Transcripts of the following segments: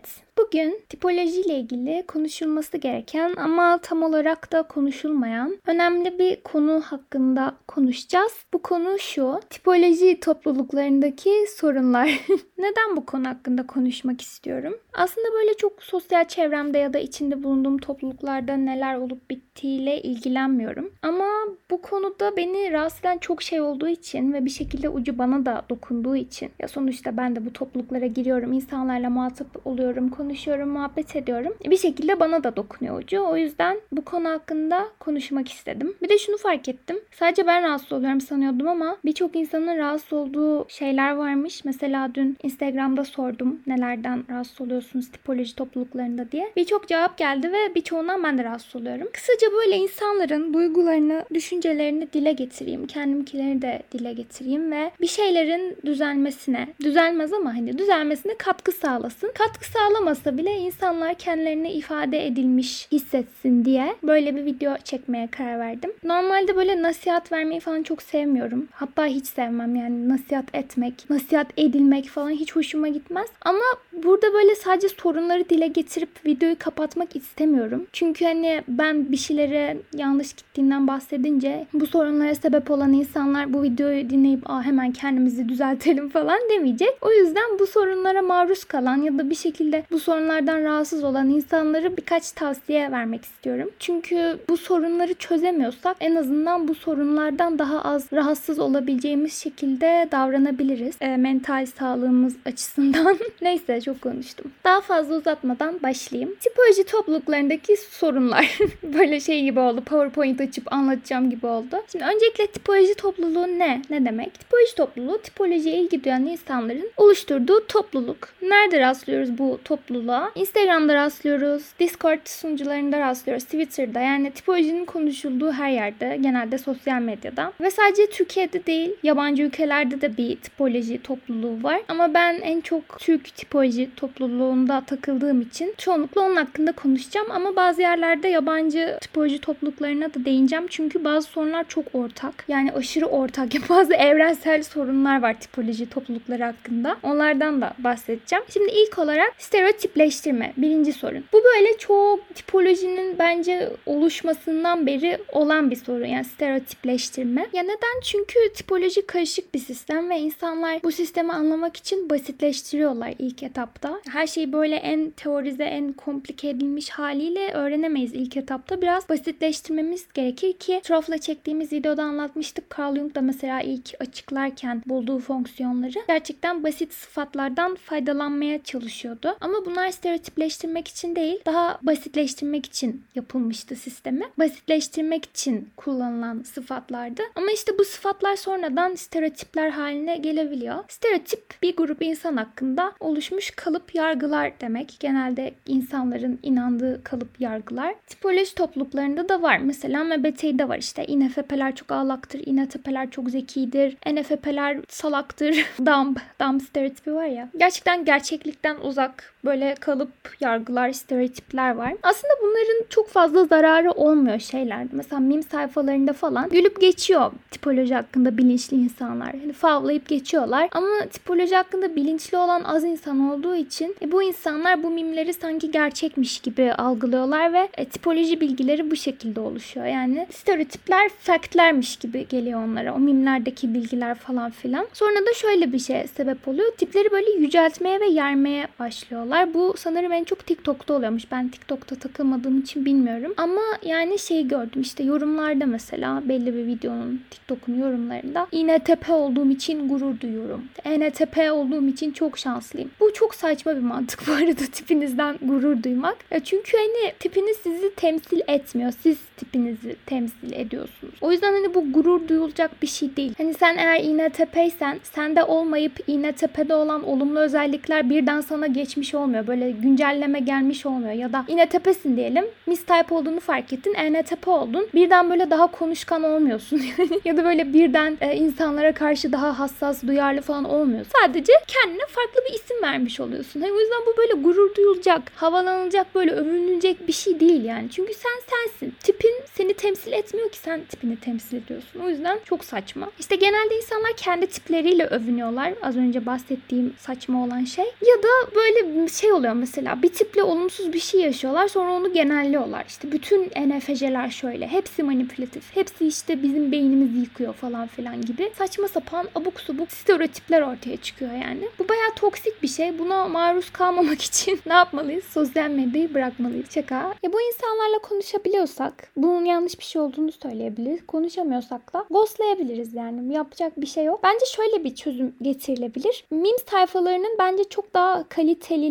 Evet, bugün tipoloji ile ilgili konuşulması gereken ama tam olarak da konuşulmayan önemli bir konu hakkında konuşacağız. Bu konu şu, tipoloji topluluklarındaki sorunlar. Neden bu konu hakkında konuşmak istiyorum? Aslında böyle çok sosyal çevremde ya da içinde bulunduğum topluluklarda neler olup bittiğiyle ilgilenmiyorum. Ama bu konuda beni rahatsız eden çok şey olduğu için ve bir şekilde ucu bana da dokunduğu için ya sonuçta ben de bu topluluklara giriyorum, insanlarla muhatap oluyorum, konuşuyorum, muhabbet ediyorum. Bir şekilde bana da dokunuyor ucu. O yüzden bu konu hakkında konuşmak istedim. Bir de şunu fark ettim. Sadece ben rahatsız oluyorum sanıyordum ama birçok insanın rahatsız olduğu şeyler varmış. Mesela dün Instagram'da sordum nelerden rahatsız oluyorsunuz tipoloji topluluklarında diye. Birçok cevap geldi ve birçoğundan ben de rahatsız oluyorum. Kısaca böyle insanların duygularını, düşüncelerini dile getireyim. Kendimkileri de dile getireyim ve bir şeylerin düzelmesine, düzelmez ama hani düzelmesine katkı sağlasın. Katkı sağlamasa bile insanlar kendilerini ifade edilmiş hissetsin diye böyle bir video çekmeye karar verdim. Normalde böyle nasihat vermeyi falan çok sevmiyorum. Hatta hiç sevmem yani nasihat etmek, nasihat edilmek falan hiç hoşuma gitmez. Ama burada böyle sadece sorunları dile getirip videoyu kapatmak istemiyorum. Çünkü hani ben bir şeylere yanlış gittiğinden bahsedince bu sorunlara sebep olan insanlar bu videoyu dinleyip Aa, hemen kendimizi düzeltelim falan demeyecek. O yüzden bu sorunlara maruz kalan ya da bir şekilde bu sorunlardan rahatsız olan insanları birkaç tavsiye vermek istiyorum. Çünkü bu sorunları çözemiyorsak en azından bu sorunlardan daha az rahatsız olabileceğimiz şekilde davranabiliriz. E, mental sağlığımız açısından. Neyse çok konuştum. Daha fazla uzatmadan başlayayım. Tipoloji topluluklarındaki sorunlar. Böyle şey gibi oldu. PowerPoint açıp anlatacağım gibi oldu. Şimdi öncelikle tipoloji topluluğu ne? Ne demek? Tipoloji topluluğu tipolojiye ilgi duyan insanların oluşturduğu topluluk. Nerede rastlıyoruz bu topluluğa? Instagram'da rastlıyoruz. Discord sunucularında rastlıyoruz. Twitter'da yani tipolojinin konuşulduğu her yerde. Genelde sosyal medyada. Ve sadece Türkiye'de değil yabancı ülkelerde de bir tipoloji topluluğu var. Ama ben en çok Türk tipoloji topluluğunda takıldığım için çoğunlukla onun hakkında konuşacağım. Ama bazı yerlerde yabancı tipoloji topluluklarına da değineceğim. Çünkü bazı sorunlar çok ortak. Yani aşırı ortak. Bazı evrensel sorunlar var tipoloji toplulukları hakkında. Onlardan da bahsedeceğim. Şimdi ilk olarak stereotipleştirme. Birinci sorun. Bu böyle çok tipolojinin bence oluşmasından beri olan bir sorun. Yani stereotipleştirme. Ya neden? Çünkü tipoloji karışık bir sistem ve insanlar bu sistemi anlamak için basitleştiriyorlar ilk etapta. Her şeyi böyle en teorize, en komplike edilmiş haliyle öğrenemeyiz ilk etapta. Biraz basitleştirmemiz gerekir ki Troff'la çektiğimiz videoda anlatmıştık. Carl Jung da mesela ilk açıklarken bulduğu fonksiyonları gerçekten basit sıfatlardan faydalanmaya çalışıyordu. Ama bunlar stereotipleştirmek için değil, daha basitleştirmek için yapılmıştı sistemi. Basitleştirmek için kullanılan sıfatlardı. Ama işte bu sıfatlar sonradan stereotipler haline gelebiliyor. Stereotip bir grup insan hakkında oluşmuş kalıp yargılar demek. Genelde insanların inandığı kalıp yargılar. Tipoloji topluluklarında da var. Mesela MBTI'de var işte. INFP'ler çok ağlaktır, INTP'ler çok zekidir, NFP'ler salaktır. dumb, dumb stereotipi var ya. Gerçekten gerçeklikten uzak böyle kalıp yargılar, stereotipler var. Aslında bunların çok fazla zararı olmuyor şeyler. Mesela meme sayfalarında falan gülüp geçiyor tipoloji hakkında bilinçli insanlar. Hani favlayıp geçiyorlar. Ama tipoloji hakkında bilinçli olan az insan olduğu için e, bu insanlar bu mimleri sanki gerçekmiş gibi algılıyorlar ve e, tipoloji bilgileri bu şekilde oluşuyor. Yani stereotipler faktlermiş gibi geliyor onlara. O mimlerdeki bilgiler falan filan. Sonra da şöyle bir şey sebep oluyor. Tipleri böyle yüceltmeye ve yermeye başlıyorlar. Bu sanırım en çok TikTok'ta oluyormuş. Ben TikTok'ta takılmadığım için bilmiyorum. Ama yani şey gördüm işte yorumlarda mesela belli bir videonun TikTok'un yorumlarında INTP olduğum için gurur duyuyorum. ENTP olduğum için çok şanslıyım. Bu çok saçma bir mantık bu arada tipinizden gurur duymak. Ya çünkü hani tipiniz sizi temsil etmiyor. Siz tipinizi temsil ediyorsunuz. O yüzden hani bu gurur duyulacak bir şey değil. Hani sen eğer INTP'ysen sende olmayıp INTP'de olan olumlu özellikler birden sana geçmiş olmuyor. Böyle güncelleme gelmiş olmuyor. Ya da INTP'sin diyelim. Mistype olduğunu fark ettin. ENTP oldun. Birden böyle daha konuşkan olmuyorsun. ya da böyle birden e, insanlara karşı daha hassas, duyarlı falan olmuyor. Sadece kendine farklı bir isim vermiş oluyorsun. Hani o yüzden bu böyle gurur duyulacak, havalanılacak, böyle övünülecek bir şey değil yani. Çünkü sen sensin. Tipin seni temsil etmiyor ki sen tipini temsil ediyorsun. O yüzden çok saçma. İşte genelde insanlar kendi tipleriyle övünüyorlar. Az önce bahsettiğim saçma olan şey. Ya da böyle şey oluyor mesela bir tiple olumsuz bir şey yaşıyorlar sonra onu genelliyorlar. İşte bütün NFC'ler şöyle. Hepsi manipülatif. Hepsi işte bizim beynimizi yıkıyor falan filan gibi. Saçma sapan abuk subuk stereotipler ortaya çıkıyor yani. Bu bayağı toksik bir şey. Buna maruz kalmamak için ne yapmalıyız? Sosyal medyayı bırakmalıyız. Şaka. Ya bu insanlarla konuşabiliyorsak bunun yanlış bir şey olduğunu söyleyebiliriz. Konuşamıyorsak da ghostlayabiliriz yani. Yapacak bir şey yok. Bence şöyle bir çözüm getirilebilir. Memes sayfalarının bence çok daha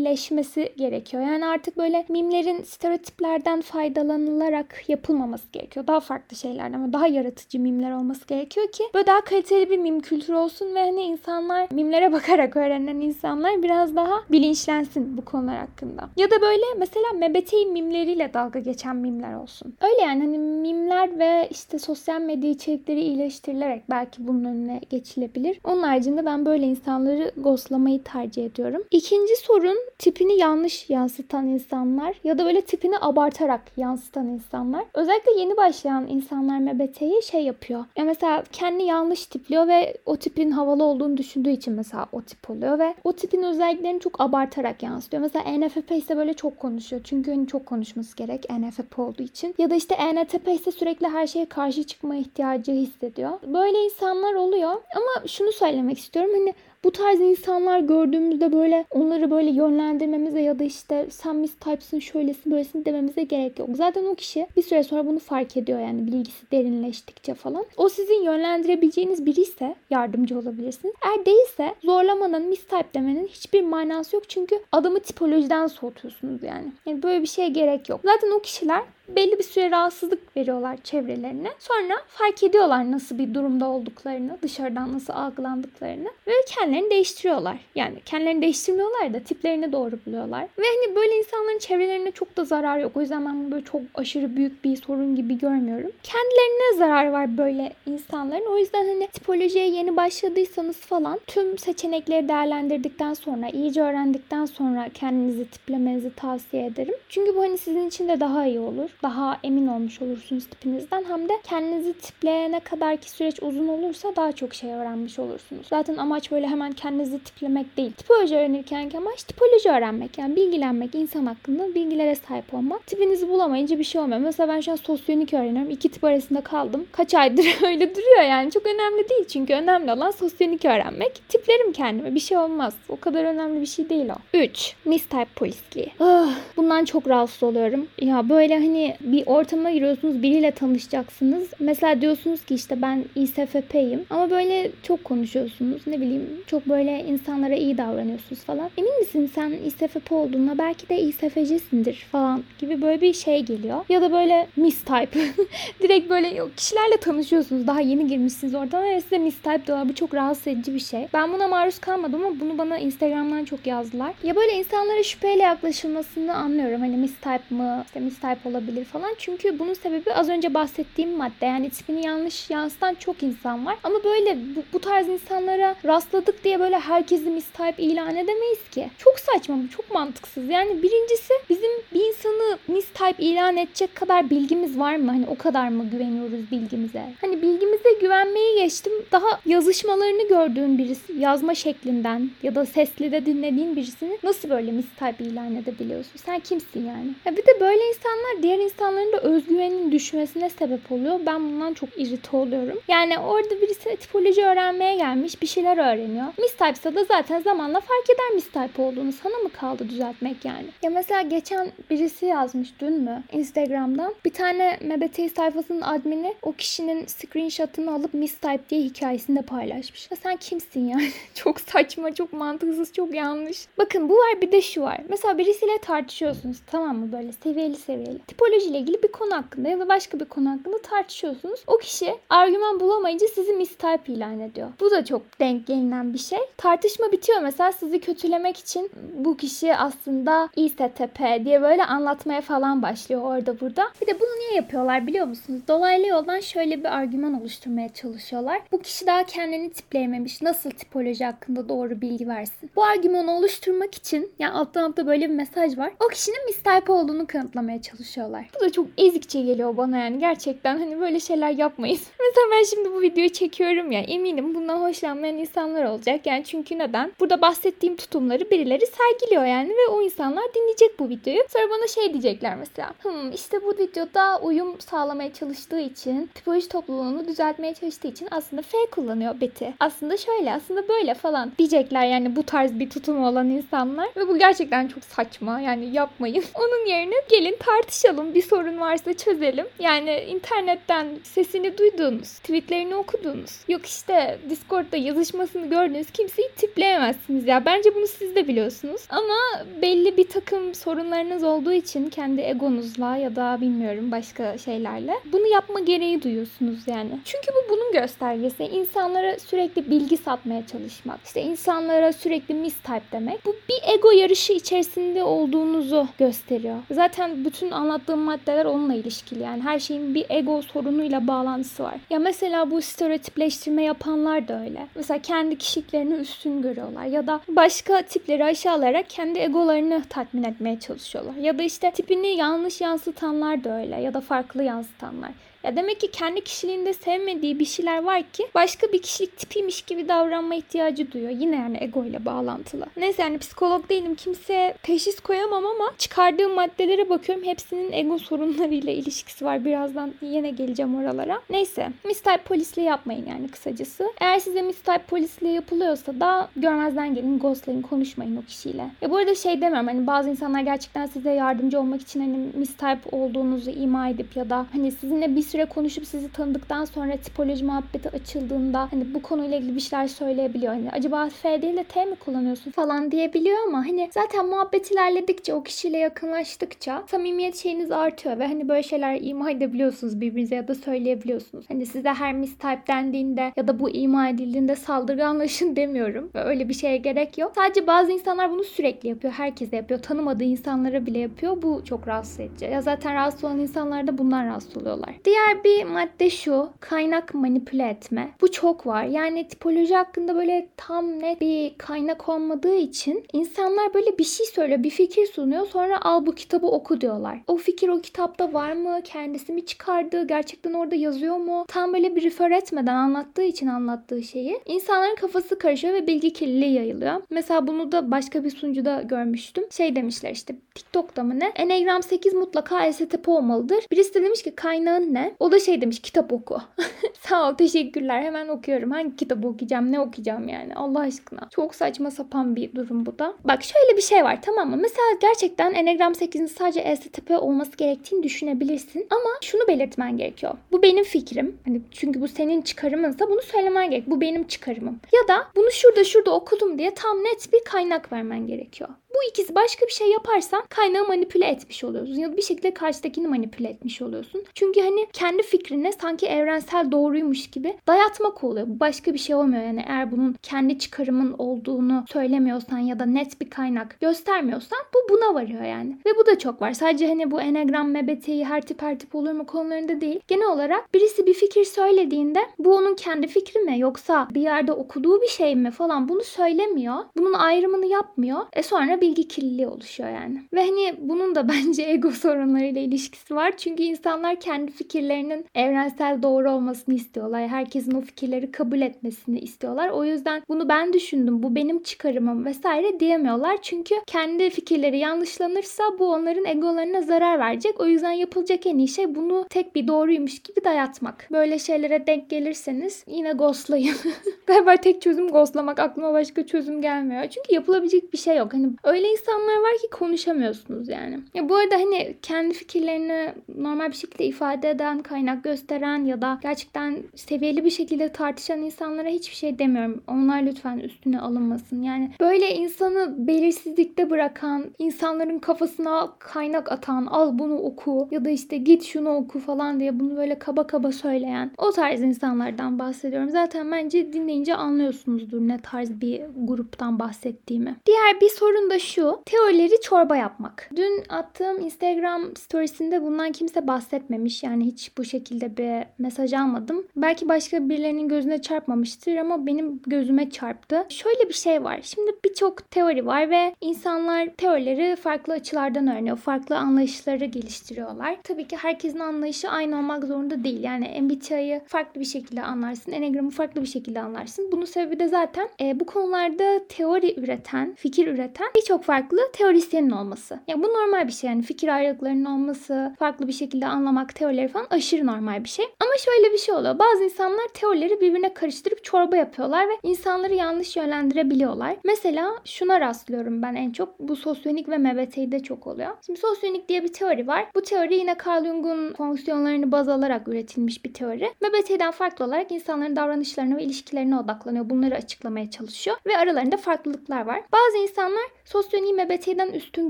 kalitelileşmesi gerekiyor. Yani artık böyle mimlerin stereotiplerden faydalanılarak yapılmaması gerekiyor. Daha farklı şeylerden ama daha yaratıcı mimler olması gerekiyor ki böyle daha kaliteli bir mim kültürü olsun ve hani insanlar mimlere bakarak öğrenen insanlar biraz daha bilinçlensin bu konular hakkında. Ya da böyle mesela MBTI mimleriyle dalga geçen mimler olsun. Öyle yani hani mimler ve işte sosyal medya içerikleri iyileştirilerek belki bunun önüne geçilebilir. Onun haricinde ben böyle insanları ghostlamayı tercih ediyorum. İkinci sorun tipini yanlış yansıtan insanlar ya da böyle tipini abartarak yansıtan insanlar. Özellikle yeni başlayan insanlar MBT'yi şey yapıyor. Ya mesela kendi yanlış tipliyor ve o tipin havalı olduğunu düşündüğü için mesela o tip oluyor ve o tipin özelliklerini çok abartarak yansıtıyor. Mesela ENFP ise böyle çok konuşuyor. Çünkü hani çok konuşması gerek ENFP olduğu için. Ya da işte ENTP ise sürekli her şeye karşı çıkma ihtiyacı hissediyor. Böyle insanlar oluyor. Ama şunu söylemek istiyorum. Hani bu tarz insanlar gördüğümüzde böyle onları böyle yönlendirmemize ya da işte sen mistypes'ın şöylesin böylesin dememize gerek yok. Zaten o kişi bir süre sonra bunu fark ediyor yani bilgisi derinleştikçe falan. O sizin yönlendirebileceğiniz biri ise yardımcı olabilirsiniz. Eğer değilse zorlamanın mistype demenin hiçbir manası yok. Çünkü adamı tipolojiden soğutuyorsunuz yani. Yani böyle bir şeye gerek yok. Zaten o kişiler belli bir süre rahatsızlık veriyorlar çevrelerine. Sonra fark ediyorlar nasıl bir durumda olduklarını, dışarıdan nasıl algılandıklarını ve kendilerini değiştiriyorlar. Yani kendilerini değiştirmiyorlar da tiplerini doğru buluyorlar. Ve hani böyle insanların çevrelerine çok da zarar yok. O yüzden ben böyle çok aşırı büyük bir sorun gibi görmüyorum. Kendilerine zarar var böyle insanların. O yüzden hani tipolojiye yeni başladıysanız falan tüm seçenekleri değerlendirdikten sonra, iyice öğrendikten sonra kendinizi tiplemenizi tavsiye ederim. Çünkü bu hani sizin için de daha iyi olur daha emin olmuş olursunuz tipinizden. Hem de kendinizi tipleyene kadar ki süreç uzun olursa daha çok şey öğrenmiş olursunuz. Zaten amaç böyle hemen kendinizi tiplemek değil. Tipoloji öğrenirken amaç tipoloji öğrenmek. Yani bilgilenmek, insan hakkında bilgilere sahip olmak. Tipinizi bulamayınca bir şey olmuyor. Mesela ben şu an sosyonik öğreniyorum. İki tip arasında kaldım. Kaç aydır öyle duruyor yani. Çok önemli değil çünkü önemli olan sosyonik öğrenmek. Tiplerim kendime. Bir şey olmaz. O kadar önemli bir şey değil o. 3. Mistype Poliski. Oh, bundan çok rahatsız oluyorum. Ya böyle hani bir ortama giriyorsunuz biriyle tanışacaksınız. Mesela diyorsunuz ki işte ben İSFP'yim ama böyle çok konuşuyorsunuz ne bileyim çok böyle insanlara iyi davranıyorsunuz falan. Emin misin sen İSFP olduğuna belki de İSFC'sindir falan gibi böyle bir şey geliyor. Ya da böyle mistype. Direkt böyle kişilerle tanışıyorsunuz. Daha yeni girmişsiniz orada ve size mistype diyorlar. Bu çok rahatsız edici bir şey. Ben buna maruz kalmadım ama bunu bana Instagram'dan çok yazdılar. Ya böyle insanlara şüpheyle yaklaşılmasını anlıyorum. Hani mistype mı? İşte mistype olabilir olabilir falan. Çünkü bunun sebebi az önce bahsettiğim madde. Yani ismini yanlış yansıtan çok insan var. Ama böyle bu, bu tarz insanlara rastladık diye böyle herkesi mistype ilan edemeyiz ki. Çok saçma bu, çok mantıksız. Yani birincisi bizim bir insanı mistype ilan edecek kadar bilgimiz var mı? Hani o kadar mı güveniyoruz bilgimize? Hani bilgimize güvenmeyi geçtim. Daha yazışmalarını gördüğün birisi yazma şeklinden ya da sesli de dinlediğin birisini nasıl böyle mistype ilan edebiliyorsun? Sen kimsin yani? Ya bir de böyle insanlar diğer insanların da özgüveninin düşmesine sebep oluyor. Ben bundan çok irite oluyorum. Yani orada birisi tipoloji öğrenmeye gelmiş bir şeyler öğreniyor. Mistype'sa da zaten zamanla fark eder mistype olduğunu. Sana mı kaldı düzeltmek yani? Ya mesela geçen birisi yazmış dün mü Instagram'dan. Bir tane MBTI sayfasının admini o kişinin screenshot'ını alıp mistype diye hikayesinde paylaşmış. Ya sen kimsin yani? çok saçma, çok mantıksız, çok yanlış. Bakın bu var bir de şu var. Mesela birisiyle tartışıyorsunuz tamam mı böyle seviyeli seviyeli. Tipoloji ile ilgili bir konu hakkında ya da başka bir konu hakkında tartışıyorsunuz. O kişi argüman bulamayınca sizi mistype ilan ediyor. Bu da çok denk gelinen bir şey. Tartışma bitiyor mesela sizi kötülemek için bu kişi aslında İSTP diye böyle anlatmaya falan başlıyor orada burada. Bir de bunu niye yapıyorlar biliyor musunuz? Dolaylı yoldan şöyle bir argüman oluşturmaya çalışıyorlar. Bu kişi daha kendini tipleyememiş. Nasıl tipoloji hakkında doğru bilgi versin? Bu argümanı oluşturmak için yani alttan altta böyle bir mesaj var. O kişinin mistype olduğunu kanıtlamaya çalışıyorlar. Bu da çok ezikçe geliyor bana yani gerçekten hani böyle şeyler yapmayın. Mesela ben şimdi bu videoyu çekiyorum ya eminim bundan hoşlanmayan insanlar olacak. Yani çünkü neden? Burada bahsettiğim tutumları birileri sergiliyor yani ve o insanlar dinleyecek bu videoyu. Sonra bana şey diyecekler mesela. Hmm işte bu videoda uyum sağlamaya çalıştığı için, tipoloji topluluğunu düzeltmeye çalıştığı için aslında F kullanıyor Betty. Aslında şöyle, aslında böyle falan diyecekler yani bu tarz bir tutumu olan insanlar. Ve bu gerçekten çok saçma. Yani yapmayın. Onun yerine gelin tartışalım. Bir sorun varsa çözelim. Yani internetten sesini duyduğunuz, tweetlerini okuduğunuz, yok işte Discord'da yazışmasını gördüğünüz kimseyi tipleyemezsiniz ya. Bence bunu siz de biliyorsunuz. Ama belli bir takım sorunlarınız olduğu için kendi egonuzla ya da bilmiyorum başka şeylerle bunu yapma gereği duyuyorsunuz yani. Çünkü bu bunun göstergesi. İnsanlara sürekli bilgi satmaya çalışmak. İşte insanlara sürekli mistype demek. Bu bir ego yarışı içerisinde olduğunuzu gösteriyor. Zaten bütün anlattığım maddeler onunla ilişkili. Yani her şeyin bir ego sorunuyla bağlantısı var. Ya mesela bu stereotipleştirme yapanlar da öyle. Mesela kendi kişiliklerini üstün görüyorlar ya da başka tipleri aşağılayarak kendi egolarını tatmin etmeye çalışıyorlar. Ya da işte tipini yanlış yansıtanlar da öyle ya da farklı yansıtanlar. Ya demek ki kendi kişiliğinde sevmediği bir şeyler var ki başka bir kişilik tipiymiş gibi davranma ihtiyacı duyuyor. Yine yani ego ile bağlantılı. Neyse yani psikolog değilim. Kimseye teşhis koyamam ama çıkardığım maddelere bakıyorum. Hepsinin ego sorunlarıyla ilişkisi var. Birazdan yine geleceğim oralara. Neyse. Mistype polisliği yapmayın yani kısacası. Eğer size mistype polisliği yapılıyorsa da görmezden gelin, ghostlayın, konuşmayın o kişiyle. Ya bu arada şey demiyorum hani bazı insanlar gerçekten size yardımcı olmak için hani mistype olduğunuzu ima edip ya da hani sizinle bir süre konuşup sizi tanıdıktan sonra tipoloji muhabbeti açıldığında hani bu konuyla ilgili bir şeyler söyleyebiliyor. Hani acaba F değil de T mi kullanıyorsun falan diyebiliyor ama hani zaten muhabbet ilerledikçe o kişiyle yakınlaştıkça samimiyet şeyiniz artıyor ve hani böyle şeyler ima edebiliyorsunuz birbirinize ya da söyleyebiliyorsunuz. Hani size her mistype dendiğinde ya da bu ima edildiğinde saldırganlaşın demiyorum. Öyle bir şeye gerek yok. Sadece bazı insanlar bunu sürekli yapıyor. Herkes de yapıyor. Tanımadığı insanlara bile yapıyor. Bu çok rahatsız edici. Ya zaten rahatsız olan insanlar da bundan rahatsız oluyorlar. Diğer Diğer bir madde şu. Kaynak manipüle etme. Bu çok var. Yani tipoloji hakkında böyle tam net bir kaynak olmadığı için insanlar böyle bir şey söylüyor, bir fikir sunuyor. Sonra al bu kitabı oku diyorlar. O fikir o kitapta var mı? Kendisi mi çıkardı? Gerçekten orada yazıyor mu? Tam böyle bir refer etmeden anlattığı için anlattığı şeyi. insanların kafası karışıyor ve bilgi kirliliği yayılıyor. Mesela bunu da başka bir sunucuda görmüştüm. Şey demişler işte TikTok'ta mı ne? Enneagram 8 mutlaka ESTP olmalıdır. Birisi de demiş ki kaynağın ne? O da şey demiş kitap oku. Sağ ol teşekkürler hemen okuyorum. Hangi kitabı okuyacağım ne okuyacağım yani Allah aşkına. Çok saçma sapan bir durum bu da. Bak şöyle bir şey var tamam mı? Mesela gerçekten Enneagram 8'in sadece ESTP olması gerektiğini düşünebilirsin. Ama şunu belirtmen gerekiyor. Bu benim fikrim. Hani çünkü bu senin çıkarımınsa bunu söylemen gerek. Bu benim çıkarımım. Ya da bunu şurada şurada okudum diye tam net bir kaynak vermen gerekiyor. Bu ikisi başka bir şey yaparsan kaynağı manipüle etmiş oluyorsun. Ya bir şekilde karşıdakini manipüle etmiş oluyorsun. Çünkü hani kendi fikrine sanki evrensel doğruymuş gibi dayatmak oluyor. Bu başka bir şey olmuyor. Yani eğer bunun kendi çıkarımın olduğunu söylemiyorsan ya da net bir kaynak göstermiyorsan bu buna varıyor yani. Ve bu da çok var. Sadece hani bu enegram, MBTI her tip her tip olur mu konularında değil. Genel olarak birisi bir fikir söylediğinde bu onun kendi fikri mi yoksa bir yerde okuduğu bir şey mi falan bunu söylemiyor. Bunun ayrımını yapmıyor. E sonra bilgi kirliliği oluşuyor yani. Ve hani bunun da bence ego sorunlarıyla ilişkisi var. Çünkü insanlar kendi fikirlerinin evrensel doğru olmasını istiyorlar. Herkesin o fikirleri kabul etmesini istiyorlar. O yüzden bunu ben düşündüm, bu benim çıkarımım vesaire diyemiyorlar. Çünkü kendi fikirleri yanlışlanırsa bu onların egolarına zarar verecek. O yüzden yapılacak en iyi şey bunu tek bir doğruymuş gibi dayatmak. Böyle şeylere denk gelirseniz yine ghostlayın. Galiba tek çözüm ghostlamak. Aklıma başka çözüm gelmiyor. Çünkü yapılabilecek bir şey yok. Hani öyle insanlar var ki konuşamıyorsunuz yani. Ya bu arada hani kendi fikirlerini normal bir şekilde ifade eden, kaynak gösteren ya da gerçekten seviyeli bir şekilde tartışan insanlara hiçbir şey demiyorum. Onlar lütfen üstüne alınmasın. Yani böyle insanı belirsizlikte bırakan, insanların kafasına kaynak atan, al bunu oku ya da işte git şunu oku falan diye bunu böyle kaba kaba söyleyen o tarz insanlardan bahsediyorum. Zaten bence dinleyince anlıyorsunuzdur ne tarz bir gruptan bahsettiğimi. Diğer bir sorun da şu. Teorileri çorba yapmak. Dün attığım Instagram storiesinde bundan kimse bahsetmemiş. Yani hiç bu şekilde bir mesaj almadım. Belki başka birilerinin gözüne çarpmamıştır ama benim gözüme çarptı. Şöyle bir şey var. Şimdi birçok teori var ve insanlar teorileri farklı açılardan öğreniyor. Farklı anlayışları geliştiriyorlar. Tabii ki herkesin anlayışı aynı olmak zorunda değil. Yani MBTI'yi farklı bir şekilde anlarsın. Enneagram'ı farklı bir şekilde anlarsın. Bunun sebebi de zaten e, bu konularda teori üreten, fikir üreten birçok farklı teorisyenin olması. Yani bu normal bir şey. Yani fikir ayrılıklarının olması, farklı bir şekilde anlamak teorileri falan aşırı normal bir şey. Ama şöyle bir şey oluyor. Bazı insanlar teorileri birbirine karıştırıp çorba yapıyorlar ve insanları yanlış yönlendirebiliyorlar. Mesela şuna rastlıyorum ben en çok. Bu sosyonik ve MBTI'de çok oluyor. Şimdi sosyonik diye bir teori var. Bu teori yine Carl Jung'un fonksiyonlarını baz alarak üretilmiş bir teori. MBTI'den farklı olarak insanların davranışlarına ve ilişkilerine odaklanıyor. Bunları açıklamaya çalışıyor ve aralarında farklılıklar var. Bazı insanlar sosyoniği MBTI'den üstün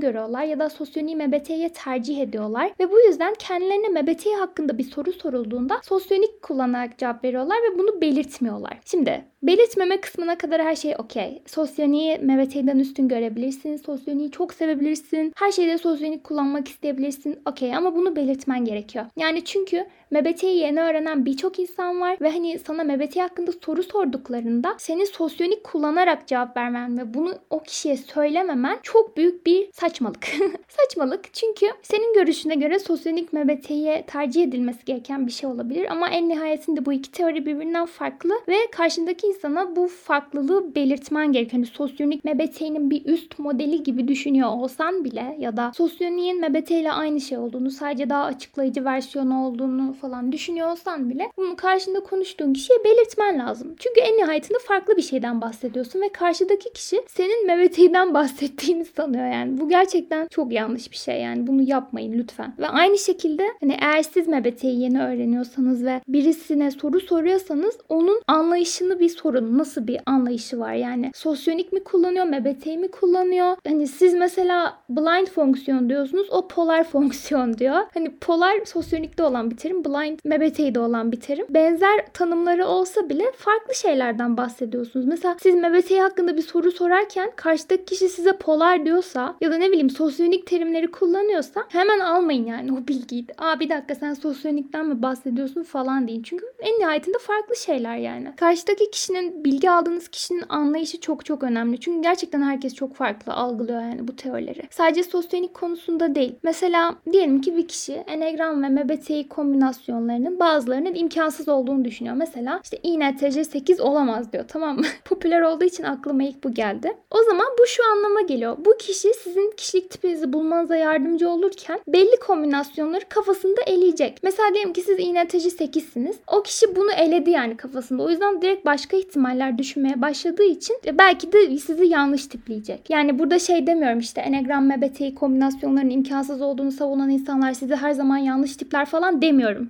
görüyorlar ya da sosyoniği MBTI'ye tercih ediyorlar ve bu yüzden kendilerine MBTI hakkında bir soru sorulduğunda sosyonik kullanarak cevap veriyorlar ve bunu belirtmiyorlar. Şimdi belirtmeme kısmına kadar her şey okey. Sosyoniği MBTI'den üstün görebilirsin. Sosyoniği çok sevebilirsin. Her şeyde sosyonik kullanmak isteyebilirsin. Okey ama bunu belirtmen gerekiyor. Yani çünkü MBTI'yi yeni öğrenen birçok insan var ve hani sana MBTI hakkında soru sorduklarında senin sosyonik kullanarak cevap vermen ve bunu o kişiye söylememen çok büyük bir saçmalık. saçmalık çünkü senin görüşüne göre sosyonik MBTI'ye tercih edilmesi gereken bir şey olabilir ama en nihayetinde bu iki teori birbirinden farklı ve karşındaki insana bu farklılığı belirtmen gerekiyor. Hani sosyonik MBTI'nin bir üst modeli gibi düşünüyor olsan bile ya da sosyoniğin MBTI ile aynı şey olduğunu sadece daha açıklayıcı versiyonu olduğunu falan düşünüyor olsan bile bunu karşında konuştuğun kişiye belirtmen lazım. Çünkü en nihayetinde farklı bir şeyden bahsediyorsun ve karşıdaki kişi senin MBTI'den bahsettiğini sanıyor yani. Bu gerçekten çok yanlış bir şey yani. Bunu yapmayın lütfen. Ve aynı şekilde hani eğer siz MBTI'yi yeni öğreniyorsanız ve birisine soru soruyorsanız onun anlayışını bir sorun. Nasıl bir anlayışı var yani? Sosyonik mi kullanıyor? MBTI mi kullanıyor? Hani siz mesela blind fonksiyon diyorsunuz. O polar fonksiyon diyor. Hani polar sosyonikte olan bir terim blind MBTI'de olan bir terim. Benzer tanımları olsa bile farklı şeylerden bahsediyorsunuz. Mesela siz MBTI hakkında bir soru sorarken karşıdaki kişi size polar diyorsa ya da ne bileyim sosyonik terimleri kullanıyorsa hemen almayın yani o bilgiyi. Aa bir dakika sen sosyonikten mi bahsediyorsun falan deyin. Çünkü en nihayetinde farklı şeyler yani. Karşıdaki kişinin bilgi aldığınız kişinin anlayışı çok çok önemli. Çünkü gerçekten herkes çok farklı algılıyor yani bu teorileri. Sadece sosyonik konusunda değil. Mesela diyelim ki bir kişi Enneagram ve MBTI kombinasyonu kombinasyonlarının bazılarının imkansız olduğunu düşünüyor. Mesela işte INTJ 8 olamaz diyor tamam mı? Popüler olduğu için aklıma ilk bu geldi. O zaman bu şu anlama geliyor. Bu kişi sizin kişilik tipinizi bulmanıza yardımcı olurken belli kombinasyonları kafasında eleyecek. Mesela diyelim ki siz INTJ 8'siniz. O kişi bunu eledi yani kafasında. O yüzden direkt başka ihtimaller düşünmeye başladığı için belki de sizi yanlış tipleyecek. Yani burada şey demiyorum işte Enneagram MBTI kombinasyonlarının imkansız olduğunu savunan insanlar sizi her zaman yanlış tipler falan demiyorum.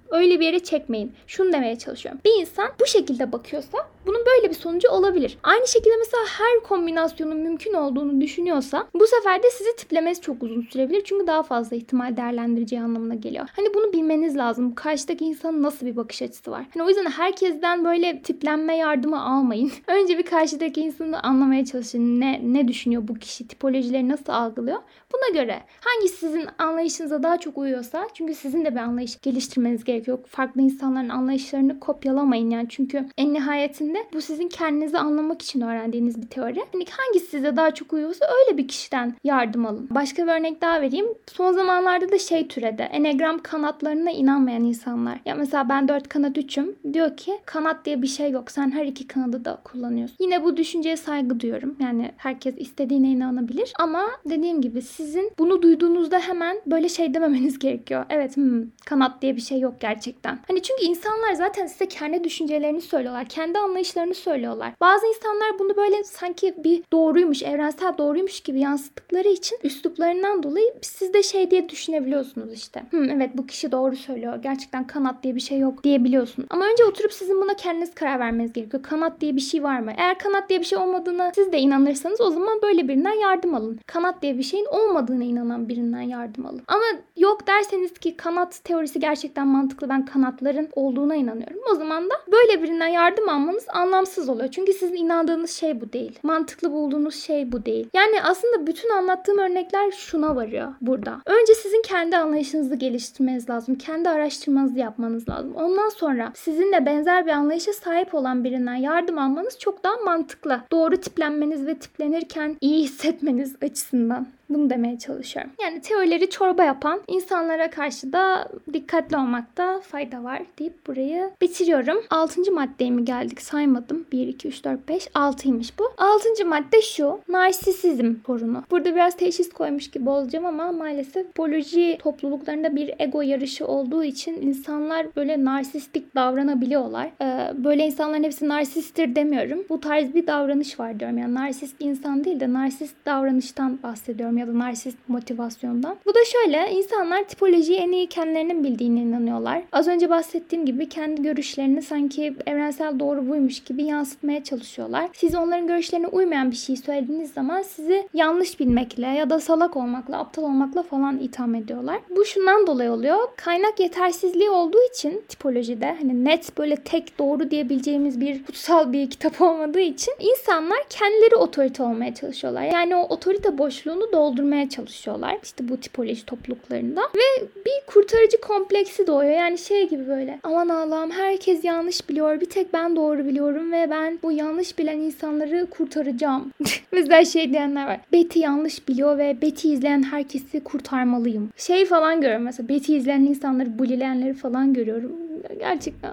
Öyle bir yere çekmeyin. Şunu demeye çalışıyorum. Bir insan bu şekilde bakıyorsa bunun böyle bir sonucu olabilir. Aynı şekilde mesela her kombinasyonun mümkün olduğunu düşünüyorsa bu sefer de sizi tiplemesi çok uzun sürebilir. Çünkü daha fazla ihtimal değerlendireceği anlamına geliyor. Hani bunu bilmeniz lazım. Karşıdaki insanın nasıl bir bakış açısı var. Hani o yüzden herkesten böyle tiplenme yardımı almayın. Önce bir karşıdaki insanı anlamaya çalışın. Ne, ne düşünüyor bu kişi? Tipolojileri nasıl algılıyor? Buna göre hangisi sizin anlayışınıza daha çok uyuyorsa çünkü sizin de bir anlayış geliştirmeniz gerekiyor. Farklı insanların anlayışlarını kopyalamayın yani çünkü en nihayetinde bu sizin kendinizi anlamak için öğrendiğiniz bir teori. Yani hangisi size daha çok uyuyorsa öyle bir kişiden yardım alın. Başka bir örnek daha vereyim. Son zamanlarda da şey türede. Enegram kanatlarına inanmayan insanlar. Ya mesela ben dört kanat üçüm. Diyor ki kanat diye bir şey yok. Sen her iki kanadı da kullanıyorsun. Yine bu düşünceye saygı duyuyorum. Yani herkes istediğine inanabilir. Ama dediğim gibi sizin bunu duyduğunuzda hemen böyle şey dememeniz gerekiyor. Evet hmm, kanat diye bir şey yok gerçekten. Hani çünkü insanlar zaten size kendi düşüncelerini söylüyorlar. Kendi anlayışlarını söylüyorlar. Bazı insanlar bunu böyle sanki bir doğruymuş, evrensel doğruymuş gibi yansıttıkları için üsluplarından dolayı siz de şey diye düşünebiliyorsunuz işte. Hmm, evet bu kişi doğru söylüyor. Gerçekten kanat diye bir şey yok diyebiliyorsun. Ama önce oturup sizin buna kendiniz karar vermeniz gerekiyor. Kanat diye bir şey var mı? Eğer kanat diye bir şey olmadığına siz de inanırsanız o zaman böyle birinden yardım alın. Kanat diye bir şeyin olmadığına inanan birinden yardım alın. Ama yok derseniz ki kanat teorisi gerçekten mantıklı mantıklı. Ben kanatların olduğuna inanıyorum. O zaman da böyle birinden yardım almanız anlamsız oluyor. Çünkü sizin inandığınız şey bu değil. Mantıklı bulduğunuz şey bu değil. Yani aslında bütün anlattığım örnekler şuna varıyor burada. Önce sizin kendi anlayışınızı geliştirmeniz lazım. Kendi araştırmanızı yapmanız lazım. Ondan sonra sizinle benzer bir anlayışa sahip olan birinden yardım almanız çok daha mantıklı. Doğru tiplenmeniz ve tiplenirken iyi hissetmeniz açısından. Bunu demeye çalışıyorum. Yani teorileri çorba yapan insanlara karşı da dikkatli olmakta fayda var deyip burayı bitiriyorum. Altıncı maddeye mi geldik saymadım. 1, 2, 3, 4, 5, 6'ymış bu. Altıncı madde şu. Narsisizm sorunu. Burada biraz teşhis koymuş gibi olacağım ama maalesef psikoloji topluluklarında bir ego yarışı olduğu için insanlar böyle narsistik davranabiliyorlar. Ee, böyle insanların hepsi narsisttir demiyorum. Bu tarz bir davranış var diyorum. Yani narsist insan değil de narsist davranıştan bahsediyorum ya da narsist motivasyondan. Bu da şöyle insanlar tipolojiyi en iyi kendilerinin bildiğine inanıyorlar. Az önce bahsettiğim gibi kendi görüşlerini sanki evrensel doğru buymuş gibi yansıtmaya çalışıyorlar. Siz onların görüşlerine uymayan bir şey söylediğiniz zaman sizi yanlış bilmekle ya da salak olmakla, aptal olmakla falan itham ediyorlar. Bu şundan dolayı oluyor. Kaynak yetersizliği olduğu için tipolojide hani net böyle tek doğru diyebileceğimiz bir kutsal bir kitap olmadığı için insanlar kendileri otorite olmaya çalışıyorlar. Yani o otorite boşluğunu dolduruyorlar doldurmaya çalışıyorlar. İşte bu tipoloji topluluklarında. Ve bir kurtarıcı kompleksi doğuyor. Yani şey gibi böyle aman Allah'ım herkes yanlış biliyor. Bir tek ben doğru biliyorum ve ben bu yanlış bilen insanları kurtaracağım. Mesela şey diyenler var. Betty yanlış biliyor ve Betty izleyen herkesi kurtarmalıyım. Şey falan görüyorum mesela Betty izleyen insanları bulileyenleri falan görüyorum. Gerçekten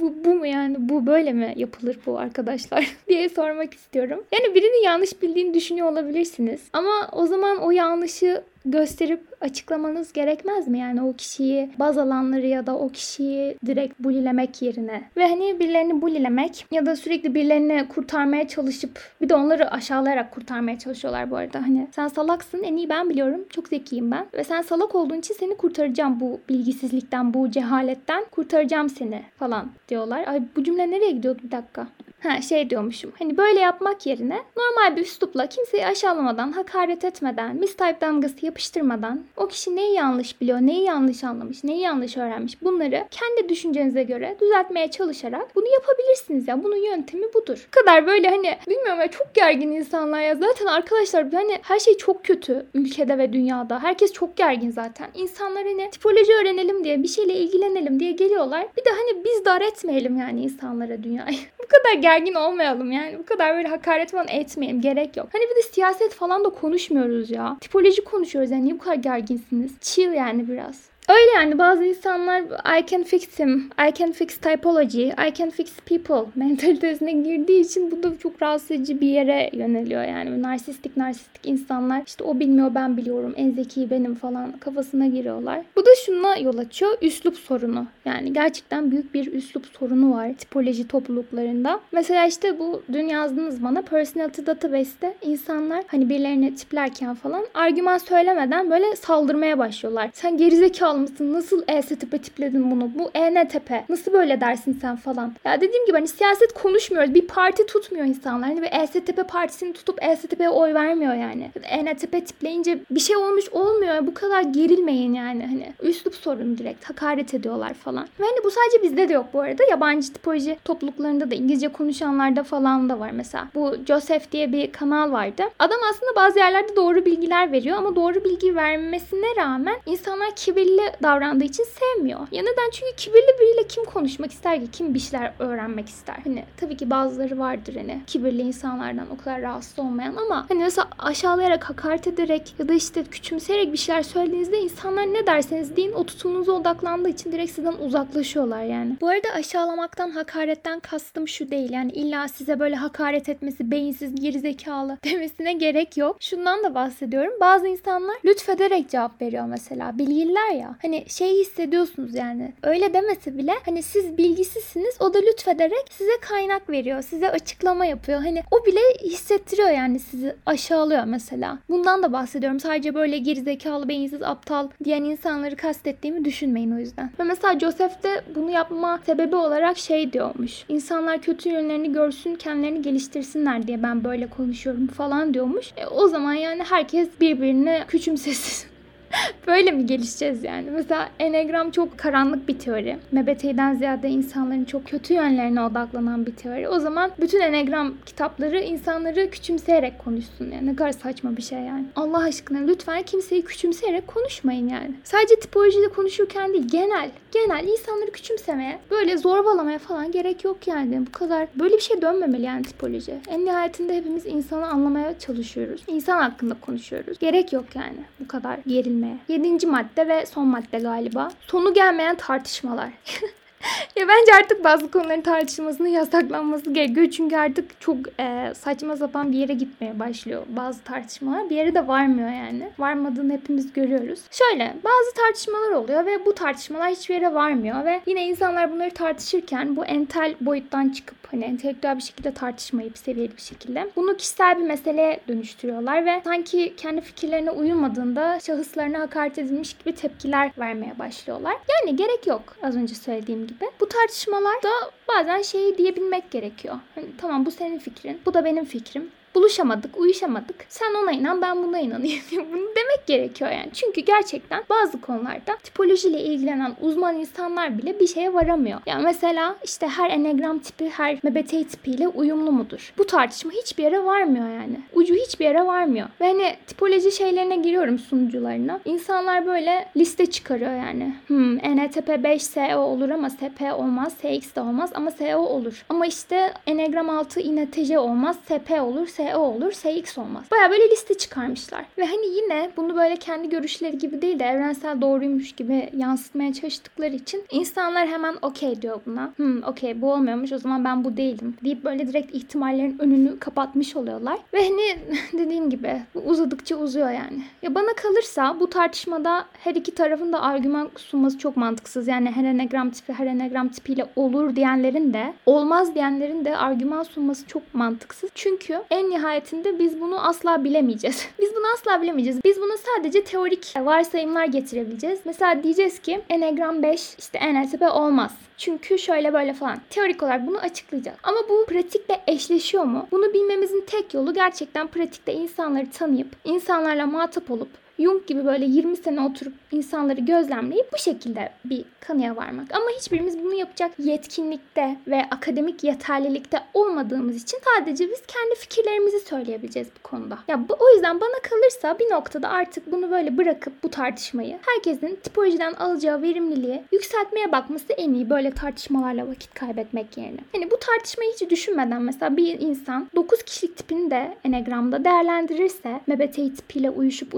bu, bu mu yani bu böyle mi yapılır bu arkadaşlar diye sormak istiyorum. Yani birini yanlış bildiğini düşünüyor olabilirsiniz. Ama o zaman o yanlışı gösterip açıklamanız gerekmez mi? Yani o kişiyi baz alanları ya da o kişiyi direkt bulilemek yerine. Ve hani birilerini bulilemek ya da sürekli birilerini kurtarmaya çalışıp bir de onları aşağılayarak kurtarmaya çalışıyorlar bu arada. Hani sen salaksın en iyi ben biliyorum. Çok zekiyim ben. Ve sen salak olduğun için seni kurtaracağım bu bilgisizlikten, bu cehaletten. Kurtaracağım seni falan diyorlar. Ay bu cümle nereye gidiyordu bir dakika. Ha şey diyormuşum. Hani böyle yapmak yerine normal bir üslupla kimseyi aşağılamadan, hakaret etmeden, mistype damgası yapıştırmadan o kişi neyi yanlış biliyor, neyi yanlış anlamış, neyi yanlış öğrenmiş bunları kendi düşüncenize göre düzeltmeye çalışarak bunu yapabilirsiniz ya. Bunun yöntemi budur. Bu kadar böyle hani bilmiyorum ya çok gergin insanlar ya. Zaten arkadaşlar hani her şey çok kötü ülkede ve dünyada. Herkes çok gergin zaten. İnsanlar hani tipoloji öğrenelim diye bir şeyle ilgilenelim diye geliyorlar. Bir de hani biz dar etmeyelim yani insanlara dünyayı. Bu kadar gergin olmayalım yani. Bu kadar böyle hakaret falan etmeyelim. Gerek yok. Hani bir de siyaset falan da konuşmuyoruz ya. Tipoloji konuşuyoruz yani. Niye bu kadar gerginsiniz? Chill yani biraz. Öyle yani bazı insanlar I can fix him, I can fix typology, I can fix people mentalitesine girdiği için bu da çok rahatsız edici bir yere yöneliyor yani. Narsistik narsistik insanlar işte o bilmiyor ben biliyorum en zeki benim falan kafasına giriyorlar. Bu da şuna yol açıyor üslup sorunu. Yani gerçekten büyük bir üslup sorunu var tipoloji topluluklarında. Mesela işte bu dün yazdınız bana personality database'te insanlar hani birilerini tiplerken falan argüman söylemeden böyle saldırmaya başlıyorlar. Sen gerizekalı mısın? Nasıl ESTP tipledin bunu? Bu ENTP. Nasıl böyle dersin sen falan? Ya dediğim gibi hani siyaset konuşmuyoruz. Bir parti tutmuyor insanlar. Hani bir ESTP partisini tutup ESTP'ye oy vermiyor yani. ENTP tipleyince bir şey olmuş olmuyor. Bu kadar gerilmeyin yani. Hani üslup sorunu direkt. Hakaret ediyorlar falan. Ve hani bu sadece bizde de yok bu arada. Yabancı tipoloji topluluklarında da İngilizce konuşanlarda falan da var mesela. Bu Joseph diye bir kanal vardı. Adam aslında bazı yerlerde doğru bilgiler veriyor ama doğru bilgi vermesine rağmen insanlar kibirli davrandığı için sevmiyor. Ya neden? Çünkü kibirli biriyle kim konuşmak ister ki? Kim bir şeyler öğrenmek ister? Hani tabii ki bazıları vardır hani kibirli insanlardan o kadar rahatsız olmayan ama hani mesela aşağılayarak, hakaret ederek ya da işte küçümseyerek bir şeyler söylediğinizde insanlar ne derseniz deyin o tutumunuza odaklandığı için direkt sizden uzaklaşıyorlar yani. Bu arada aşağılamaktan, hakaretten kastım şu değil. Yani illa size böyle hakaret etmesi, beyinsiz, gerizekalı demesine gerek yok. Şundan da bahsediyorum. Bazı insanlar lütfederek cevap veriyor mesela. Bilgililer ya hani şey hissediyorsunuz yani. Öyle demese bile hani siz bilgisizsiniz o da lütfederek size kaynak veriyor. Size açıklama yapıyor. Hani o bile hissettiriyor yani sizi aşağılıyor mesela. Bundan da bahsediyorum. Sadece böyle gerizekalı, beyinsiz, aptal diyen insanları kastettiğimi düşünmeyin o yüzden. Ve mesela Joseph de bunu yapma sebebi olarak şey diyormuş. İnsanlar kötü yönlerini görsün, kendilerini geliştirsinler diye ben böyle konuşuyorum falan diyormuş. E, o zaman yani herkes birbirini küçümsesin. Böyle mi gelişeceğiz yani? Mesela Enneagram çok karanlık bir teori. MBTI'den ziyade insanların çok kötü yönlerine odaklanan bir teori. O zaman bütün Enneagram kitapları insanları küçümseyerek konuşsun. Yani ne kadar saçma bir şey yani. Allah aşkına lütfen kimseyi küçümseyerek konuşmayın yani. Sadece tipolojide konuşurken değil genel. Genel insanları küçümsemeye, böyle zorbalamaya falan gerek yok yani. Bu kadar böyle bir şey dönmemeli yani tipoloji. En nihayetinde hepimiz insanı anlamaya çalışıyoruz. İnsan hakkında konuşuyoruz. Gerek yok yani bu kadar gerilmeye. Yedinci madde ve son madde galiba. Sonu gelmeyen tartışmalar. ya bence artık bazı konuların tartışılmasının yasaklanması gerekiyor. Çünkü artık çok e, saçma sapan bir yere gitmeye başlıyor bazı tartışmalar. Bir yere de varmıyor yani. Varmadığını hepimiz görüyoruz. Şöyle bazı tartışmalar oluyor ve bu tartışmalar hiçbir yere varmıyor ve yine insanlar bunları tartışırken bu entel boyuttan çıkıp hani entelektüel bir şekilde tartışmayıp seviyeli bir şekilde bunu kişisel bir meseleye dönüştürüyorlar ve sanki kendi fikirlerine uyulmadığında şahıslarına hakaret edilmiş gibi tepkiler vermeye başlıyorlar. Yani gerek yok az önce söylediğim gibi. Bu tartışmalar da bazen şeyi diyebilmek gerekiyor. Hani, tamam bu senin fikrin, bu da benim fikrim buluşamadık, uyuşamadık. Sen ona inan, ben buna inanayım. Bunu demek gerekiyor yani. Çünkü gerçekten bazı konularda tipolojiyle ilgilenen uzman insanlar bile bir şeye varamıyor. Yani mesela işte her enegram tipi her MBTI tipiyle uyumlu mudur? Bu tartışma hiçbir yere varmıyor yani. Ucu hiçbir yere varmıyor. Ve hani tipoloji şeylerine giriyorum sunucularına. İnsanlar böyle liste çıkarıyor yani. Hmm, ENTP 5 SO olur ama SP olmaz, SX de olmaz ama SO olur. Ama işte Enegram 6 INTJ olmaz, SP olur, SO olur, SX olmaz. Baya böyle liste çıkarmışlar. Ve hani yine bunu böyle kendi görüşleri gibi değil de evrensel doğruymuş gibi yansıtmaya çalıştıkları için insanlar hemen okey diyor buna. Hmm okey bu olmuyormuş o zaman ben bu değilim deyip böyle direkt ihtimallerin önünü kapatmış oluyorlar. Ve hani dediğim gibi uzadıkça uzuyor yani. Ya bana kalırsa bu tartışmada her iki tarafın da argüman sunması çok mantıksız. Yani her enegram tipi her enegram tipiyle olur diyenlerin de olmaz diyenlerin de argüman sunması çok mantıksız. Çünkü en nihayetinde biz bunu asla bilemeyeceğiz. biz bunu asla bilemeyeceğiz. Biz bunu sadece teorik varsayımlar getirebileceğiz. Mesela diyeceğiz ki Enneagram 5 işte ENTP olmaz. Çünkü şöyle böyle falan. Teorik olarak bunu açıklayacağız. Ama bu pratikle eşleşiyor mu? Bunu bilmemizin tek yolu gerçekten pratikte insanları tanıyıp, insanlarla muhatap olup, Jung gibi böyle 20 sene oturup insanları gözlemleyip bu şekilde bir kanıya varmak. Ama hiçbirimiz bunu yapacak yetkinlikte ve akademik yeterlilikte olmadığımız için sadece biz kendi fikirlerimizi söyleyebileceğiz bu konuda. Ya bu, o yüzden bana kalırsa bir noktada artık bunu böyle bırakıp bu tartışmayı herkesin tipolojiden alacağı verimliliği yükseltmeye bakması en iyi böyle tartışmalarla vakit kaybetmek yerine. Hani bu tartışmayı hiç düşünmeden mesela bir insan 9 kişilik tipini de enegramda değerlendirirse MBTI tipiyle uyuşup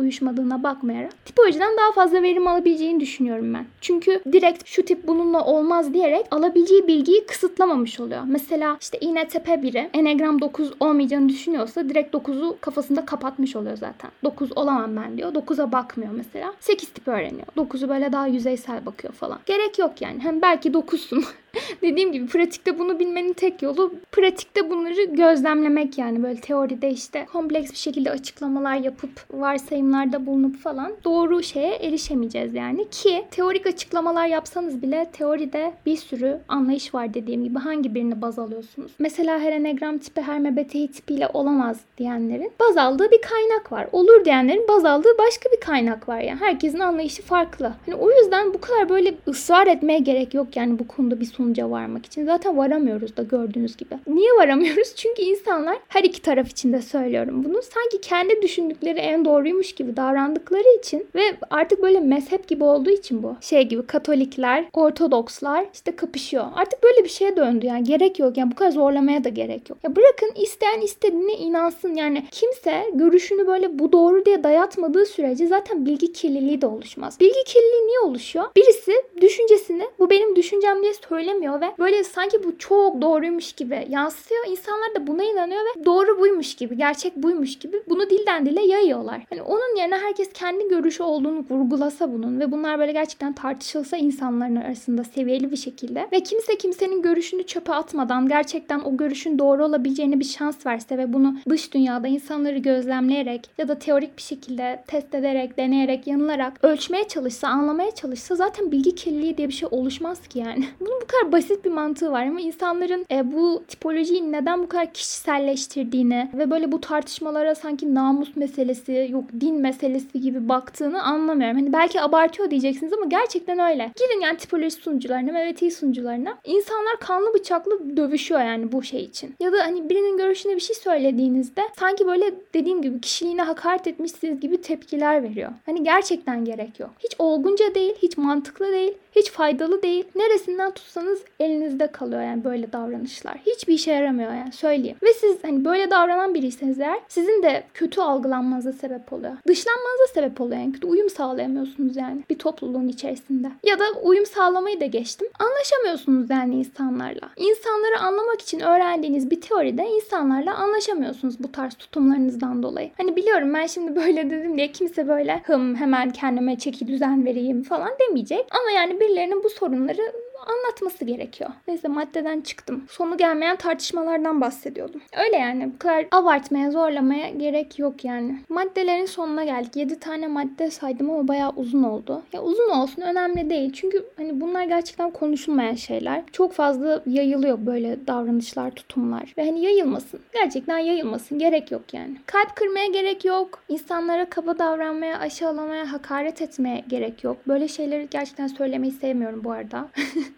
uyuşmadığına bakmayarak tipolojiden daha fazla verim alabileceğini düşünüyorum ben. Çünkü direkt şu tip bununla olmaz diyerek alabileceği bilgiyi kısıtlamamış oluyor. Mesela işte INTP biri Enegram 9 olmayacağını düşünüyorsa direkt 9'u kafasında kapatmış oluyor zaten. 9 olamam ben diyor. 9'a bakmıyor mesela. 8 tip öğreniyor. 9'u böyle daha yüzeysel bakıyor falan. Gerek yok yani. Hem belki 9'sun. Dediğim gibi pratikte bunu bilmenin tek yolu pratikte bunları gözlemlemek yani böyle teoride işte kompleks bir şekilde açıklamalar yapıp varsayımlarda bulunup falan doğru şeye erişemeyeceğiz yani ki teorik açıklamalar yapsanız bile teoride bir sürü anlayış var dediğim gibi hangi birini baz alıyorsunuz? Mesela her enegram tipi her MBTI tipiyle olamaz diyenlerin baz aldığı bir kaynak var. Olur diyenlerin baz aldığı başka bir kaynak var yani. Herkesin anlayışı farklı. Hani o yüzden bu kadar böyle ısrar etmeye gerek yok yani bu konuda bir sonuca varmak için. Zaten varamıyoruz da gördüğünüz gibi. Niye varamıyoruz? Çünkü insanlar her iki taraf için de söylüyorum bunu. Sanki kendi düşündükleri en doğruymuş gibi davrandıkları için ve artık böyle mezhep gibi olduğu için bu. Şey gibi Katolikler, Ortodokslar işte kapışıyor. Artık böyle bir şeye döndü yani gerek yok. Yani bu kadar zorlamaya da gerek yok. Ya bırakın isteyen istediğine inansın. Yani kimse görüşünü böyle bu doğru diye dayatmadığı sürece zaten bilgi kirliliği de oluşmaz. Bilgi kirliliği niye oluşuyor? Birisi düşüncesini bu benim düşüncem diye söylemiyor ve böyle sanki bu çok doğruymuş gibi yansıyor. İnsanlar da buna inanıyor ve doğru buymuş gibi, gerçek buymuş gibi bunu dilden dile yayıyorlar. Hani onun yerine herkes kendi görüşü olduğunu vurgulasa bunun ve bunlar böyle gerçekten tartışılsa insanların arasında seviyeli bir şekilde ve kimse kimsenin görüşünü çöpe atmadan gerçekten o görüşün doğru olabileceğine bir şans verse ve bunu dış dünyada insanları gözlemleyerek ya da teorik bir şekilde test ederek, deneyerek, yanılarak ölçmeye çalışsa, anlamaya çalışsa zaten bilgi kirliliği diye bir şey oluşmaz ki yani. Bunu bu kadar kadar basit bir mantığı var ama insanların e, bu tipolojiyi neden bu kadar kişiselleştirdiğini ve böyle bu tartışmalara sanki namus meselesi, yok din meselesi gibi baktığını anlamıyorum. Hani belki abartıyor diyeceksiniz ama gerçekten öyle. Girin yani tipoloji sunucularına, MVT sunucularına. İnsanlar kanlı bıçaklı dövüşüyor yani bu şey için. Ya da hani birinin görüşüne bir şey söylediğinizde sanki böyle dediğim gibi kişiliğine hakaret etmişsiniz gibi tepkiler veriyor. Hani gerçekten gerek yok. Hiç olgunca değil, hiç mantıklı değil, hiç faydalı değil. Neresinden tutsanız elinizde kalıyor yani böyle davranışlar. Hiçbir işe yaramıyor yani söyleyeyim. Ve siz hani böyle davranan biriyseniz eğer sizin de kötü algılanmanıza sebep oluyor. Dışlanmanıza sebep oluyor yani. Uyum sağlayamıyorsunuz yani bir topluluğun içerisinde. Ya da uyum sağlamayı da geçtim. Anlaşamıyorsunuz yani insanlarla. İnsanları anlamak için öğrendiğiniz bir teoride insanlarla anlaşamıyorsunuz bu tarz tutumlarınızdan dolayı. Hani biliyorum ben şimdi böyle dedim diye kimse böyle hım hemen kendime çeki düzen vereyim falan demeyecek. Ama yani birilerinin bu sorunları anlatması gerekiyor. Neyse maddeden çıktım. Sonu gelmeyen tartışmalardan bahsediyordum. Öyle yani bu kadar abartmaya, zorlamaya gerek yok yani. Maddelerin sonuna geldik. 7 tane madde saydım ama bayağı uzun oldu. Ya uzun olsun önemli değil. Çünkü hani bunlar gerçekten konuşulmayan şeyler. Çok fazla yayılıyor böyle davranışlar, tutumlar. Ve hani yayılmasın. Gerçekten yayılmasın. Gerek yok yani. Kalp kırmaya gerek yok. İnsanlara kaba davranmaya, aşağılamaya, hakaret etmeye gerek yok. Böyle şeyleri gerçekten söylemeyi sevmiyorum bu arada.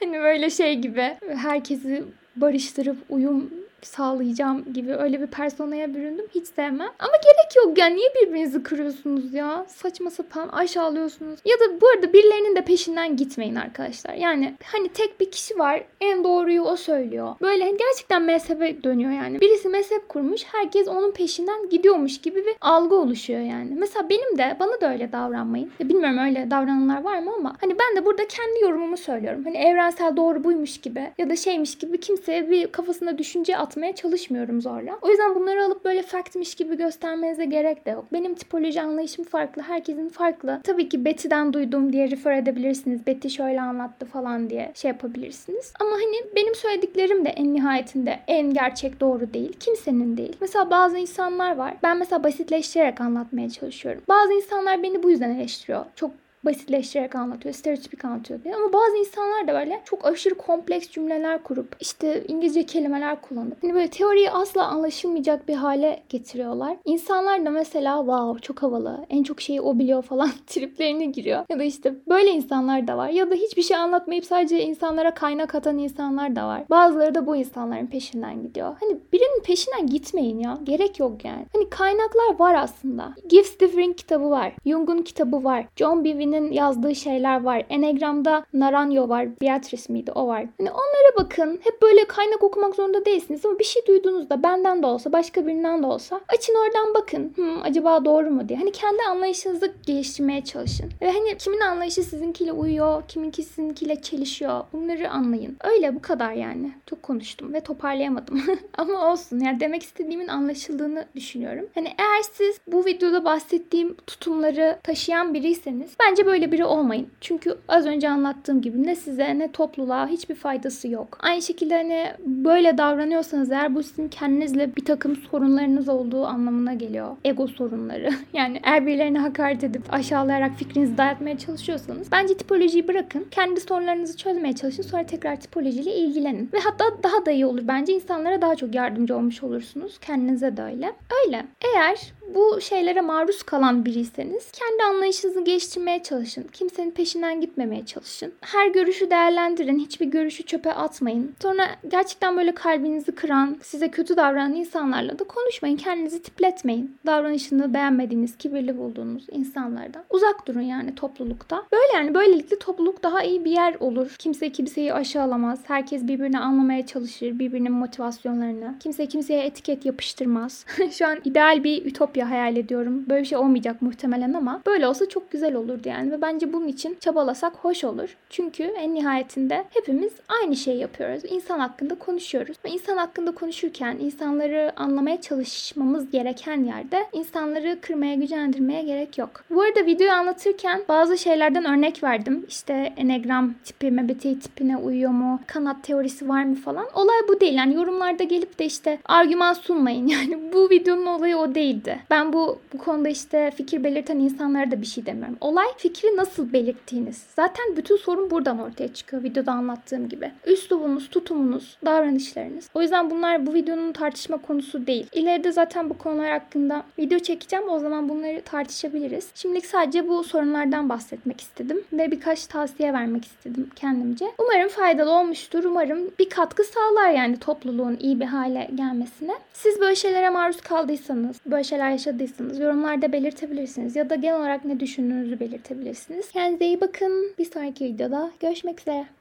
hani böyle şey gibi herkesi barıştırıp uyum sağlayacağım gibi öyle bir personaya büründüm. Hiç sevmem. Ama gerek yok ya. Niye birbirinizi kırıyorsunuz ya? Saçma sapan aşağılıyorsunuz. Ya da bu arada birilerinin de peşinden gitmeyin arkadaşlar. Yani hani tek bir kişi var. En doğruyu o söylüyor. Böyle gerçekten mezhebe dönüyor yani. Birisi mezhep kurmuş. Herkes onun peşinden gidiyormuş gibi bir algı oluşuyor yani. Mesela benim de bana da öyle davranmayın. Ya bilmiyorum öyle davrananlar var mı ama hani ben de burada kendi yorumumu söylüyorum. Hani evrensel doğru buymuş gibi ya da şeymiş gibi kimseye bir kafasında düşünce atmaya çalışmıyorum zorla. O yüzden bunları alıp böyle factmiş gibi göstermenize gerek de yok. Benim tipoloji anlayışım farklı. Herkesin farklı. Tabii ki Betty'den duydum diye refer edebilirsiniz. Betty şöyle anlattı falan diye şey yapabilirsiniz. Ama hani benim söylediklerim de en nihayetinde en gerçek doğru değil. Kimsenin değil. Mesela bazı insanlar var. Ben mesela basitleştirerek anlatmaya çalışıyorum. Bazı insanlar beni bu yüzden eleştiriyor. Çok basitleştirerek anlatıyor, stereotipik anlatıyor diye. Ama bazı insanlar da böyle çok aşırı kompleks cümleler kurup işte İngilizce kelimeler kullanıp hani böyle teoriyi asla anlaşılmayacak bir hale getiriyorlar. İnsanlar da mesela wow çok havalı, en çok şeyi o biliyor falan triplerine giriyor. Ya da işte böyle insanlar da var. Ya da hiçbir şey anlatmayıp sadece insanlara kaynak atan insanlar da var. Bazıları da bu insanların peşinden gidiyor. Hani birinin peşinden gitmeyin ya. Gerek yok yani. Hani kaynaklar var aslında. Gives Differing kitabı var. Jung'un kitabı var. John Bowlby'nin yazdığı şeyler var. Enegram'da Naranjo var. Beatrice miydi? O var. Hani onlara bakın. Hep böyle kaynak okumak zorunda değilsiniz ama bir şey duyduğunuzda benden de olsa başka birinden de olsa açın oradan bakın. Hmm, acaba doğru mu diye. Hani kendi anlayışınızı geliştirmeye çalışın. Ve hani kimin anlayışı sizinkiyle uyuyor, kiminki sizinkiyle çelişiyor. Bunları anlayın. Öyle bu kadar yani. Çok konuştum ve toparlayamadım. ama olsun. Yani demek istediğimin anlaşıldığını düşünüyorum. Hani eğer siz bu videoda bahsettiğim tutumları taşıyan biriyseniz bence böyle biri olmayın. Çünkü az önce anlattığım gibi ne size ne topluluğa hiçbir faydası yok. Aynı şekilde hani böyle davranıyorsanız eğer bu sizin kendinizle bir takım sorunlarınız olduğu anlamına geliyor. Ego sorunları. Yani eğer birilerine hakaret edip aşağılayarak fikrinizi dayatmaya çalışıyorsanız bence tipolojiyi bırakın. Kendi sorunlarınızı çözmeye çalışın. Sonra tekrar tipolojiyle ilgilenin. Ve hatta daha da iyi olur. Bence insanlara daha çok yardımcı olmuş olursunuz. Kendinize de öyle. Öyle. Eğer bu şeylere maruz kalan biriyseniz kendi anlayışınızı geliştirmeye çalışın. Kimsenin peşinden gitmemeye çalışın. Her görüşü değerlendirin. Hiçbir görüşü çöpe atmayın. Sonra gerçekten böyle kalbinizi kıran, size kötü davranan insanlarla da konuşmayın. Kendinizi tipletmeyin. Davranışını beğenmediğiniz, kibirli bulduğunuz insanlardan uzak durun yani toplulukta. Böyle yani böylelikle topluluk daha iyi bir yer olur. Kimse kimseyi aşağılamaz. Herkes birbirini anlamaya çalışır. Birbirinin motivasyonlarını. Kimse kimseye etiket yapıştırmaz. Şu an ideal bir ütopya hayal ediyorum. Böyle bir şey olmayacak muhtemelen ama böyle olsa çok güzel olurdu yani ve bence bunun için çabalasak hoş olur. Çünkü en nihayetinde hepimiz aynı şeyi yapıyoruz. İnsan hakkında konuşuyoruz. Ve insan hakkında konuşurken insanları anlamaya çalışmamız gereken yerde insanları kırmaya, gücendirmeye gerek yok. Bu arada videoyu anlatırken bazı şeylerden örnek verdim. İşte enegram tipi, MBTI tipine uyuyor mu? Kanat teorisi var mı falan. Olay bu değil. Yani yorumlarda gelip de işte argüman sunmayın. Yani bu videonun olayı o değildi. Ben bu bu konuda işte fikir belirten insanlara da bir şey demiyorum. Olay fikri nasıl belirttiğiniz. Zaten bütün sorun buradan ortaya çıkıyor videoda anlattığım gibi. Üslubunuz, tutumunuz, davranışlarınız. O yüzden bunlar bu videonun tartışma konusu değil. İleride zaten bu konular hakkında video çekeceğim. O zaman bunları tartışabiliriz. Şimdilik sadece bu sorunlardan bahsetmek istedim ve birkaç tavsiye vermek istedim kendimce. Umarım faydalı olmuştur. Umarım bir katkı sağlar yani topluluğun iyi bir hale gelmesine. Siz böyle şeylere maruz kaldıysanız, böyle şeyler yaşadıysanız yorumlarda belirtebilirsiniz ya da genel olarak ne düşündüğünüzü belirtebilirsiniz. Kendinize iyi bakın. Bir sonraki videoda görüşmek üzere.